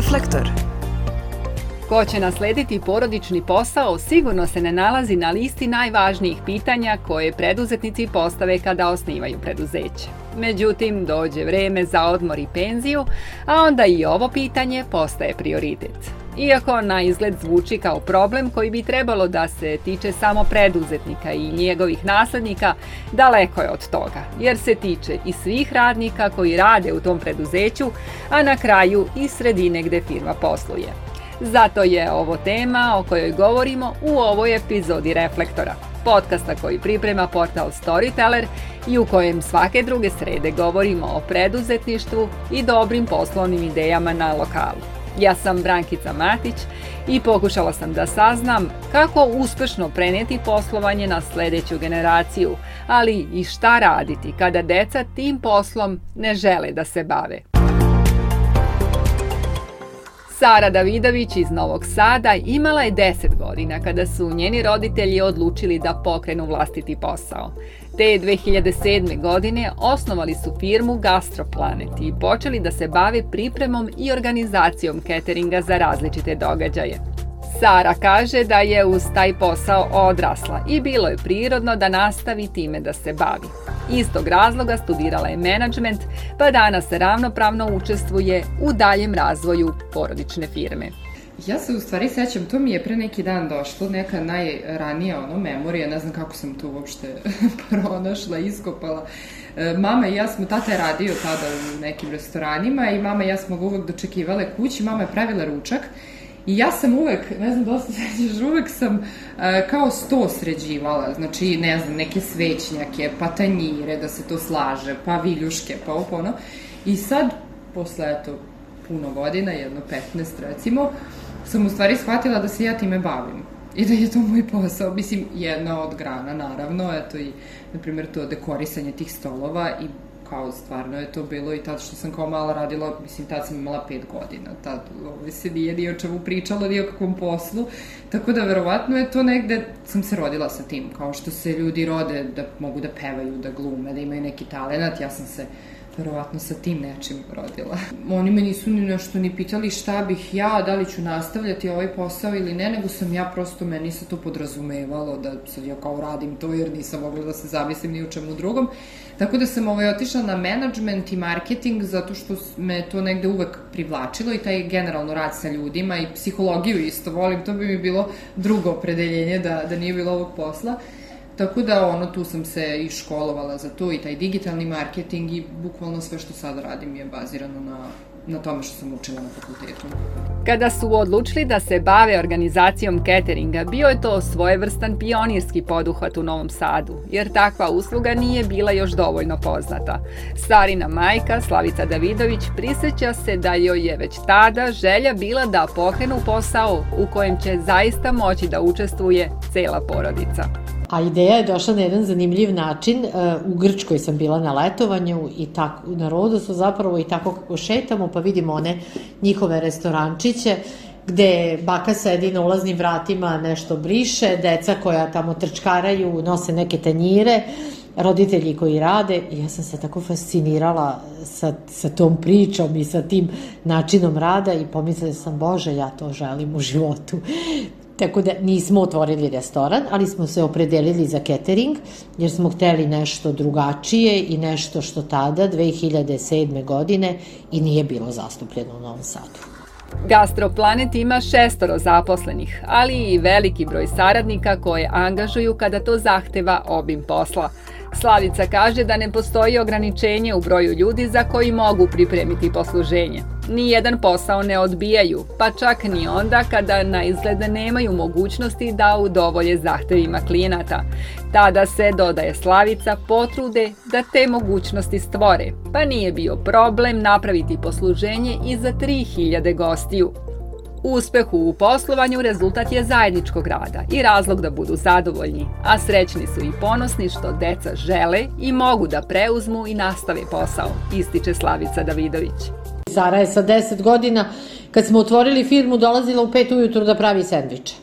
Reflektor. Ko će naslediti porodični posao sigurno se ne nalazi na listi najvažnijih pitanja koje preduzetnici postave kada osnivaju preduzeće. Međutim, dođe vreme za odmor i penziju, a onda i ovo pitanje postaje prioritet. Iako na izgled zvuči kao problem koji bi trebalo da se tiče samo preduzetnika i njegovih naslednika, daleko je od toga, jer se tiče i svih radnika koji rade u tom preduzeću, a na kraju i sredine gde firma posluje. Zato je ovo tema o kojoj govorimo u ovoj epizodi Reflektora, podcasta koji priprema portal Storyteller i u kojem svake druge srede govorimo o preduzetništvu i dobrim poslovnim idejama na lokalu. Ja sam Brankica Matić i pokušala sam da saznam kako uspešno preneti poslovanje na sledeću generaciju, ali i šta raditi kada deca tim poslom ne žele da se bave. Sara Davidović iz Novog Sada imala je 10 godina kada su njeni roditelji odlučili da pokrenu vlastiti posao. Te 2007. godine osnovali su firmu Gastroplanet i počeli da se bave pripremom i organizacijom cateringa za različite događaje. Sara kaže da je uz taj posao odrasla i bilo je prirodno da nastavi time da se bavi. Istog razloga studirala je menadžment, pa danas ravnopravno učestvuje u daljem razvoju porodične firme. Ja se u stvari sećam, to mi je pre neki dan došlo, neka najranija ono memorija, ne znam kako sam to uopšte pronašla, iskopala. E, mama i ja smo, tata je radio tada u nekim restoranima i mama i ja smo ga uvek dočekivale kući, mama je pravila ručak I ja sam uvek, ne znam se sećaš, uvek sam uh, kao sto sređivala, znači, ne znam, neke svećnjake, pa tanjire, da se to slaže, pa viljuške, pa ovo ono. I sad, posle, eto, puno godina, jedno 15 recimo, sam u stvari shvatila da se ja time bavim i da je to moj posao, mislim, jedna od grana, naravno, eto i, na primjer, to dekorisanje tih stolova i kao stvarno je to bilo i tad što sam kao mala radila, mislim tad sam imala pet godina, tad ovaj, se nije ni o čemu pričalo, ni o kakvom poslu, tako da verovatno je to negde, sam se rodila sa tim, kao što se ljudi rode da mogu da pevaju, da glume, da imaju neki talenat, ja sam se verovatno sa tim nečim rodila. Oni me nisu ni nešto ni pitali šta bih ja, da li ću nastavljati ovaj posao ili ne, nego sam ja prosto, meni se to podrazumevalo da sad ja kao radim to jer nisam mogla da se zamislim ni u čemu drugom. Tako da sam ovaj, otišla na management i marketing zato što me to negde uvek privlačilo i taj generalno rad sa ljudima i psihologiju isto volim, to bi mi bilo drugo opredeljenje da, da nije bilo ovog posla. Tako da ono tu sam se i školovala za to i taj digitalni marketing i bukvalno sve što sad radim je bazirano na na tome što sam učila na fakultetu. Kada su odlučili da se bave organizacijom cateringa, bio je to svojevrstan pionirski poduhvat u Novom Sadu, jer takva usluga nije bila još dovoljno poznata. Starina majka, Slavica Davidović, priseća se da joj je već tada želja bila da pokrenu posao u kojem će zaista moći da učestvuje cela porodica. A ideja je došla na jedan zanimljiv način. E, u Grčkoj sam bila na letovanju i tako, na Rodosu zapravo i tako kako šetamo pa vidimo one njihove restorančiće gde baka sedi na ulaznim vratima, nešto briše, deca koja tamo trčkaraju, nose neke tanjire, roditelji koji rade i ja sam se tako fascinirala sa, sa tom pričom i sa tim načinom rada i pomislila sam, bože, ja to želim u životu. Tako da nismo otvorili restoran, ali smo se opredelili za catering, jer smo hteli nešto drugačije i nešto što tada, 2007. godine, i nije bilo zastupljeno u Novom Sadu. Gastroplanet ima šestoro zaposlenih, ali i veliki broj saradnika koje angažuju kada to zahteva obim posla – Slavica kaže da ne postoji ograničenje u broju ljudi za koji mogu pripremiti posluženje. Nijedan posao ne odbijaju, pa čak ni onda kada na izglede nemaju mogućnosti da udovolje zahtevima klijenata. Tada se, dodaje Slavica, potrude da te mogućnosti stvore, pa nije bio problem napraviti posluženje i za 3000 gostiju. Uspehu u poslovanju rezultat je zajedničkog rada i razlog da budu zadovoljni, a srećni su i ponosni što deca žele i mogu da preuzmu i nastave posao, ističe Slavica Davidović. Sara je sa 10 godina, kad smo otvorili firmu, dolazila u 5 ujutru da pravi sendviče.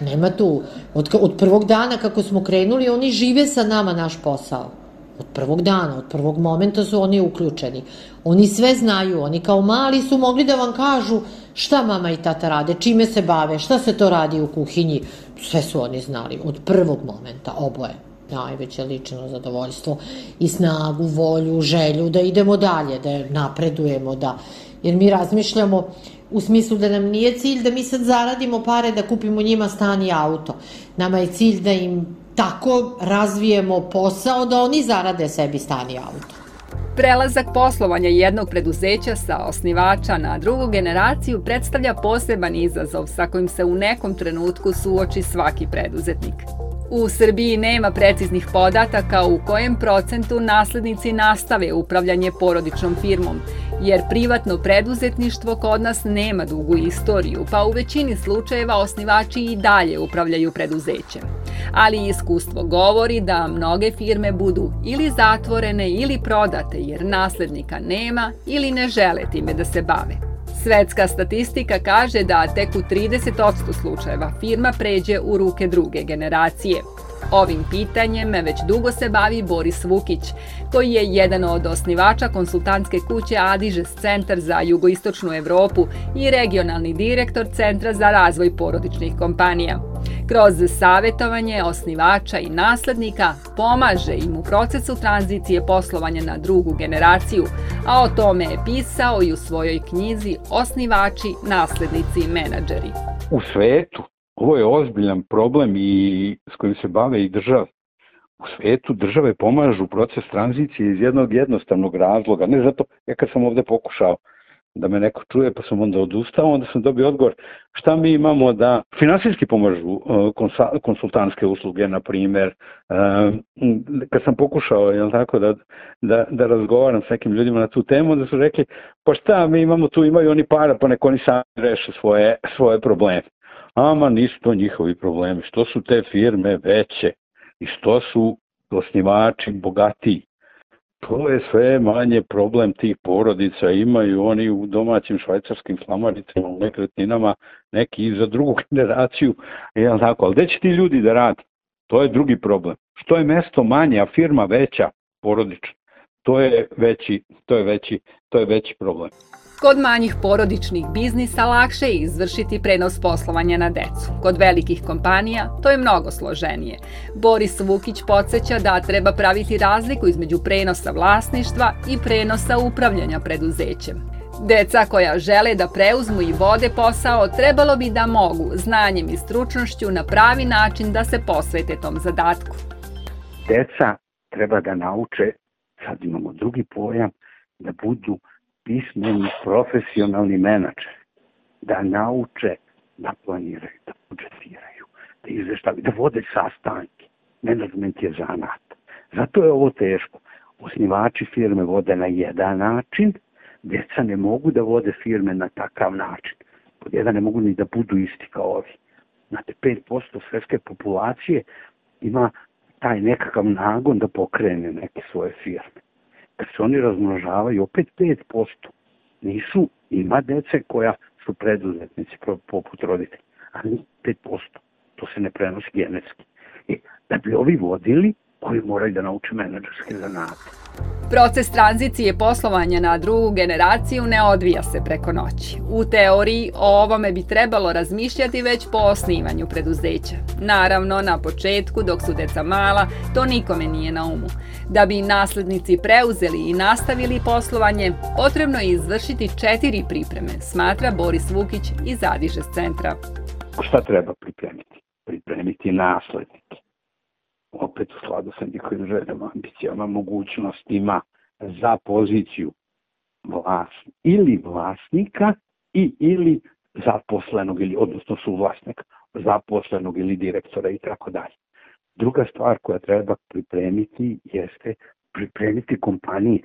Nema tu. Od, od prvog dana kako smo krenuli, oni žive sa nama naš posao. Od prvog dana, od prvog momenta su oni uključeni. Oni sve znaju, oni kao mali su mogli da vam kažu šta mama i tata rade, čime se bave, šta se to radi u kuhinji. Sve su oni znali, od prvog momenta, oboje najveće lično zadovoljstvo i snagu, volju, želju da idemo dalje, da napredujemo, da jer mi razmišljamo u smislu da nam nije cilj da mi sad zaradimo pare da kupimo njima stan i auto. Nama je cilj da im tako razvijemo posao da oni zarade sebi stan i auto. Prelazak poslovanja jednog preduzeća sa osnivača na drugu generaciju predstavlja poseban izazov sa kojim se u nekom trenutku suoči svaki preduzetnik. U Srbiji nema preciznih podataka u kojem procentu naslednici nastave upravljanje porodičnom firmom, jer privatno preduzetništvo kod nas nema dugu istoriju, pa u većini slučajeva osnivači i dalje upravljaju preduzećem. Ali iskustvo govori da mnoge firme budu ili zatvorene ili prodate jer naslednika nema ili ne žele time da se bave. Svetska statistika kaže da tek u 30% slučajeva firma pređe u ruke druge generacije. Ovim pitanjem već dugo se bavi Boris Vukić, koji je jedan od osnivača konsultantske kuće Adižes Centar za jugoistočnu Evropu i regionalni direktor Centra za razvoj porodičnih kompanija. Kroz savetovanje osnivača i naslednika pomaže im u procesu tranzicije poslovanja na drugu generaciju, a o tome je pisao i u svojoj knjizi Osnivači, naslednici i menadžeri. U svetu ovo je ozbiljan problem i s kojim se bave i države. U svetu države pomažu proces tranzicije iz jednog jednostavnog razloga, ne zato, ja kad sam ovde pokušao da me neko čuje, pa sam onda odustao, onda sam dobio odgovor šta mi imamo da finansijski pomažu uh, konsultantske usluge, na primer, uh, kad sam pokušao jel tako, da, da, da razgovaram s nekim ljudima na tu temu, onda su rekli, pa šta mi imamo tu, imaju oni para, pa neko oni sami reše svoje, svoje probleme. Ama nisu to njihovi problemi, što su te firme veće i što su osnivači bogatiji to je sve manje problem tih porodica, imaju oni u domaćim švajcarskim slamaricama, u nekretninama, neki i za drugu generaciju, jel tako, ali gde će ti ljudi da radi? To je drugi problem. Što je mesto manje, a firma veća, porodična, to je veći, to je veći, to je veći problem. Kod manjih porodičnih biznisa lakše je izvršiti prenos poslovanja na decu. Kod velikih kompanija to je mnogo složenije. Boris Vukić podsjeća da treba praviti razliku između prenosa vlasništva i prenosa upravljanja preduzećem. Deca koja žele da preuzmu i vode posao trebalo bi da mogu znanjem i stručnošću na pravi način da se posvete tom zadatku. Deca treba da nauče, sad imamo drugi pojam, da budu pismeni profesionalni menadžer da nauče da planiraju, da budžetiraju, da izveštavaju, da vode sastanke. Menadžment je zanat. Zato je ovo teško. Osnivači firme vode na jedan način, deca ne mogu da vode firme na takav način. Pod jedan ne mogu ni da budu isti kao ovi. Znate, 5% svetske populacije ima taj nekakav nagon da pokrene neke svoje firme kad se oni razmnožavaju, opet 5%. Nisu, ima dece koja su preduzetnici poput roditelja, ali 5%. To se ne prenosi genetski. I da bi ovi vodili, koji moraju da nauče menadžerske zanate. Proces tranzicije poslovanja na drugu generaciju ne odvija se preko noći. U teoriji o ovome bi trebalo razmišljati već po osnivanju preduzeća. Naravno, na početku, dok su deca mala, to nikome nije na umu. Da bi naslednici preuzeli i nastavili poslovanje, potrebno je izvršiti četiri pripreme, smatra Boris Vukić iz Adižes centra. Šta treba pripremiti? Pripremiti naslednike opet u skladu sa njihovim željama, ambicijama, mogućnostima za poziciju vlas, ili vlasnika i ili zaposlenog ili odnosno suvlasnika, zaposlenog ili direktora i tako dalje. Druga stvar koja treba pripremiti jeste pripremiti kompanije.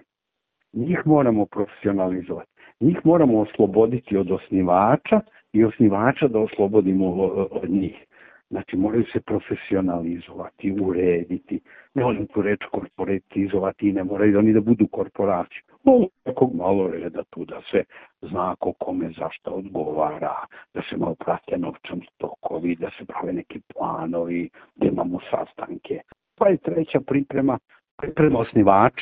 Njih moramo profesionalizovati. Njih moramo osloboditi od osnivača i osnivača da oslobodimo od njih. Znači moraju se profesionalizovati, urediti, ne volim tu reč korporatizovati, ne moraju oni da budu korporacije. Ovo nekog malo reda tu da se zna ko kome zašto odgovara, da se malo prate novčani tokovi, da se prave neki planovi, da imamo sastanke. Pa je treća priprema, priprema osnivač.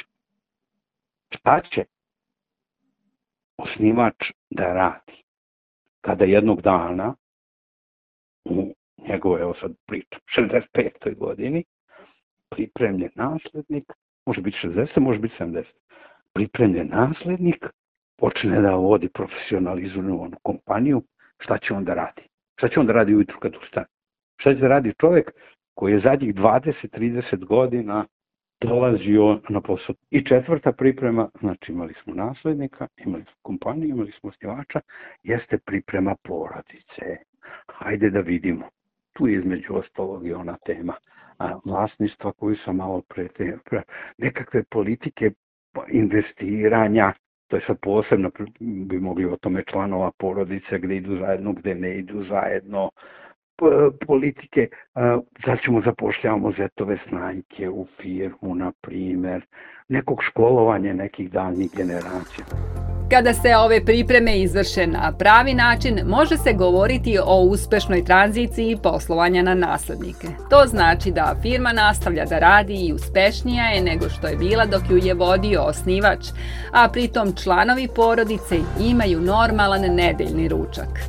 Šta će osnivač da radi? Kada jednog dana u njegove, evo sad pričam, 65. godini, pripremljen naslednik, može biti 60, može biti 70, pripremljen naslednik, počne da vodi profesionalizovanu kompaniju, šta će on da radi? Šta će on da radi ujutru kad ustane? Šta će da radi čovek koji je zadnjih 20-30 godina dolazio na posao. I četvrta priprema, znači imali smo naslednika, imali smo kompaniju, imali smo osnivača, jeste priprema porodice. Hajde da vidimo. Tu je između ostalog i ona tema vlasništva koju sam malo pre, te, pre nekakve politike investiranja, to je sad posebno, bi mogli o tome članova porodice, gde idu zajedno, gde ne idu zajedno, politike, sad ćemo zapošljavamo zetove snajke u firmu, na primer, nekog školovanja nekih daljnjih generacija. Kada se ove pripreme izvrše na pravi način, može se govoriti o uspešnoj tranziciji poslovanja na naslednike. To znači da firma nastavlja da radi i uspešnija je nego što je bila dok ju je vodio osnivač, a pritom članovi porodice imaju normalan nedeljni ručak.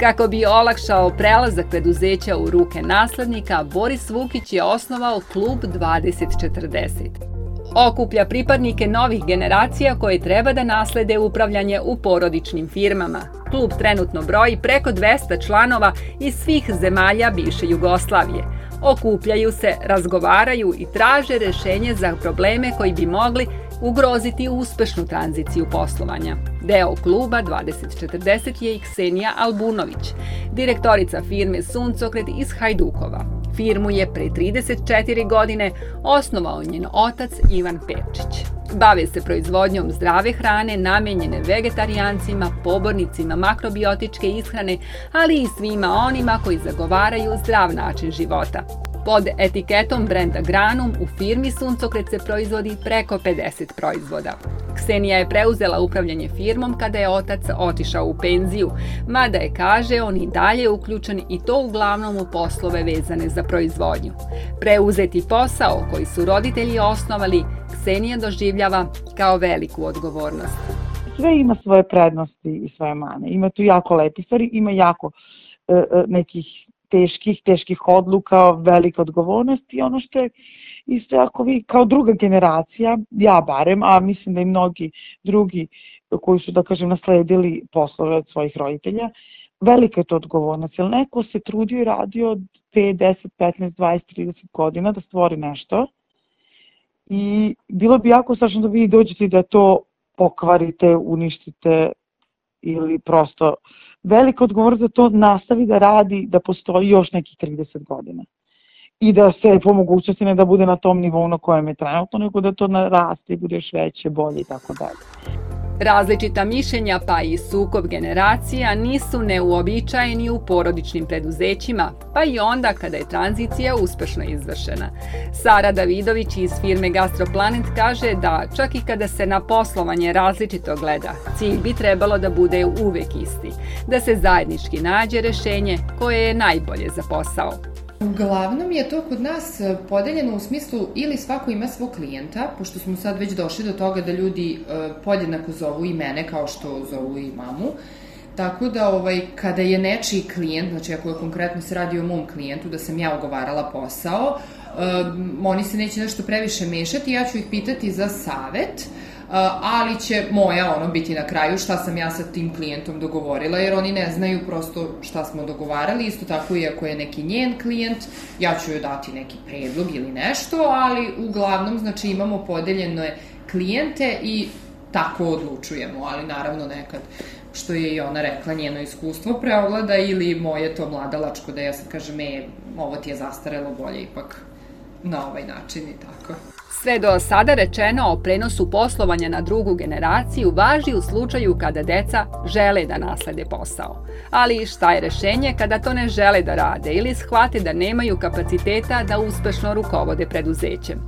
Kako bi olakšao prelazak preduzeća u ruke naslednika, Boris Vukić je osnovao klub 2040 okuplja pripadnike novih generacija koje treba da naslede upravljanje u porodičnim firmama. Klub trenutno broji preko 200 članova iz svih zemalja bivše Jugoslavije. Okupljaju se, razgovaraju i traže rešenje za probleme koji bi mogli ugroziti uspešnu tranziciju poslovanja. Deo kluba 2040 je i Ksenija Albunović, direktorica firme Suncokret iz Hajdukova. Firmu je pre 34 godine osnovao njen otac Ivan Pevčić. Bave se proizvodnjom zdrave hrane namenjene vegetarijancima, pobornicima makrobiotičke ishrane, ali i svima onima koji zagovaraju zdrav način života. Pod etiketom brenda Granum u firmi Suncokret se proizvodi preko 50 proizvoda. Ksenija je preuzela upravljanje firmom kada je otac otišao u penziju, mada je, kaže, on i dalje uključen i to uglavnom u poslove vezane za proizvodnju. Preuzeti posao koji su roditelji osnovali, Ksenija doživljava kao veliku odgovornost. Sve ima svoje prednosti i svoje mane. Ima tu jako lepi stvari, ima jako e, e nekih teških, teških odluka, velika odgovornost i ono što je isto ako vi kao druga generacija, ja barem, a mislim da i mnogi drugi koji su, da kažem, nasledili poslove od svojih roditelja, velika je to odgovornost, jer neko se trudio i radio 5, 10, 15, 20, 30 godina da stvori nešto i bilo bi jako strašno da vi dođete da to pokvarite, uništite ili prosto velika odgovornost da to nastavi da radi, da postoji još nekih 30 godina. I da se po mogućnosti ne da bude na tom nivou na kojem je trenutno, nego da to naraste i bude još veće, bolje i tako dalje. Različita mišljenja pa i sukob generacija nisu neuobičajeni u porodičnim preduzećima, pa i onda kada je tranzicija uspešno izvršena. Sara Davidović iz firme Gastroplanet kaže da čak i kada se na poslovanje različito gleda, cilj bi trebalo da bude uvek isti, da se zajednički nađe rešenje koje je najbolje za posao. Uglavnom je to kod nas e, podeljeno u smislu ili svako ima svog klijenta, pošto smo sad već došli do toga da ljudi e, podjednako zovu i mene kao što zovu i mamu. Tako da ovaj, kada je nečiji klijent, znači ako je konkretno se radi o mom klijentu, da sam ja ugovarala posao, um, oni se neće nešto previše mešati, ja ću ih pitati za savet, ali će moja ono biti na kraju šta sam ja sa tim klijentom dogovorila, jer oni ne znaju prosto šta smo dogovarali, isto tako i ako je neki njen klijent, ja ću joj dati neki predlog ili nešto, ali uglavnom, znači imamo podeljene klijente i tako odlučujemo, ali naravno nekad što je i ona rekla, njeno iskustvo preoglada ili moje to mladalačko da ja sad kažem, e, ovo ti je zastarelo bolje ipak na ovaj način i tako. Sve do sada rečeno o prenosu poslovanja na drugu generaciju važi u slučaju kada deca žele da naslede posao. Ali šta je rešenje kada to ne žele da rade ili shvate da nemaju kapaciteta da uspešno rukovode preduzećem?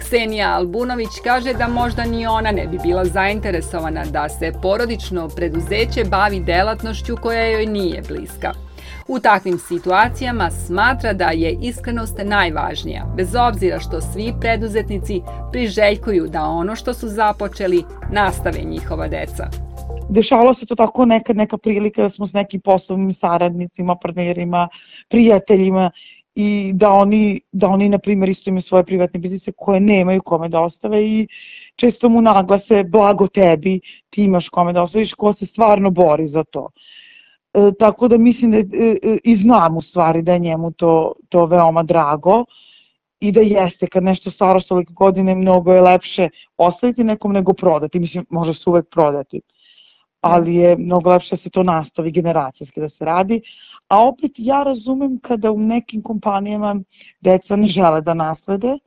Ksenija Albunović kaže da možda ni ona ne bi bila zainteresovana da se porodično preduzeće bavi delatnošću koja joj nije bliska. U takvim situacijama smatra da je iskrenost najvažnija, bez obzira što svi preduzetnici priželjkuju da ono što su započeli nastave njihova deca. Dešavalo se to tako nekad neka prilika da smo s nekim poslovnim saradnicima, partnerima, prijateljima i da oni, da oni na primjer, isto imaju svoje privatne biznise koje nemaju kome da ostave i često mu naglase blago tebi, ti imaš kome da ostaviš, ko se stvarno bori za to. E, tako da mislim da e, e, i znam u stvari da je njemu to, to veoma drago i da jeste kad nešto staro sa toliko godine mnogo je lepše ostaviti nekom nego prodati, mislim može se uvek prodati, ali je mnogo lepše da se to nastavi generacijski da se radi, a opet ja razumem kada u nekim kompanijama deca ne žele da naslede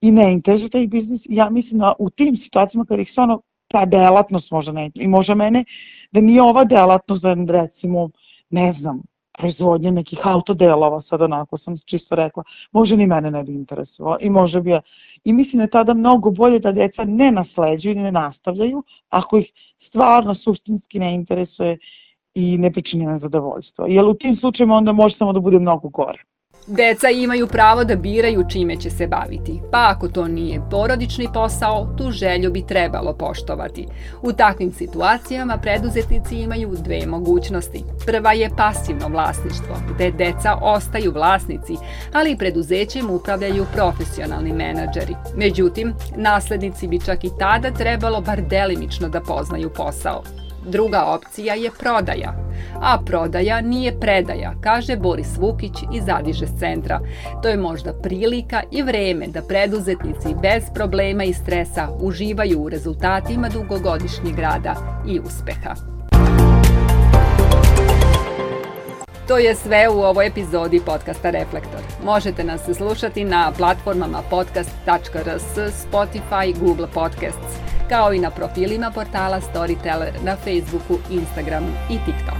i ne interesuje taj biznis, ja mislim da u tim situacijama kada ih stvarno ta delatnost možda ne, i može mene da nije ova delatnost da recimo, ne znam, proizvodnje nekih autodelova, sad onako sam čisto rekla, može ni mene ne bi interesovalo i može bi ja. I mislim da je tada mnogo bolje da deca ne nasleđuju i ne nastavljaju ako ih stvarno suštinski ne interesuje i ne pričini na zadovoljstvo. Jer u tim slučajima onda može samo da bude mnogo gore. Deca imaju pravo da biraju čime će se baviti, pa ako to nije porodični posao, tu želju bi trebalo poštovati. U takvim situacijama preduzetnici imaju dve mogućnosti. Prva je pasivno vlasništvo, gde deca ostaju vlasnici, ali preduzećem upravljaju profesionalni menadžeri. Međutim, naslednici bi čak i tada trebalo bar delimično da poznaju posao. Druga opcija je prodaja. A prodaja nije predaja, kaže Boris Vukić iz Adiže centra. To je možda prilika i vreme da preduzetnici bez problema i stresa uživaju u rezultatima dugogodišnjeg rada i uspeha. To je sve u ovoj epizodi podcasta Reflektor. Možete nas slušati na platformama podcast.rs, Spotify, Google Podcasts kao i na profilima portala Storyteller na Facebooku, Instagramu i TikToku.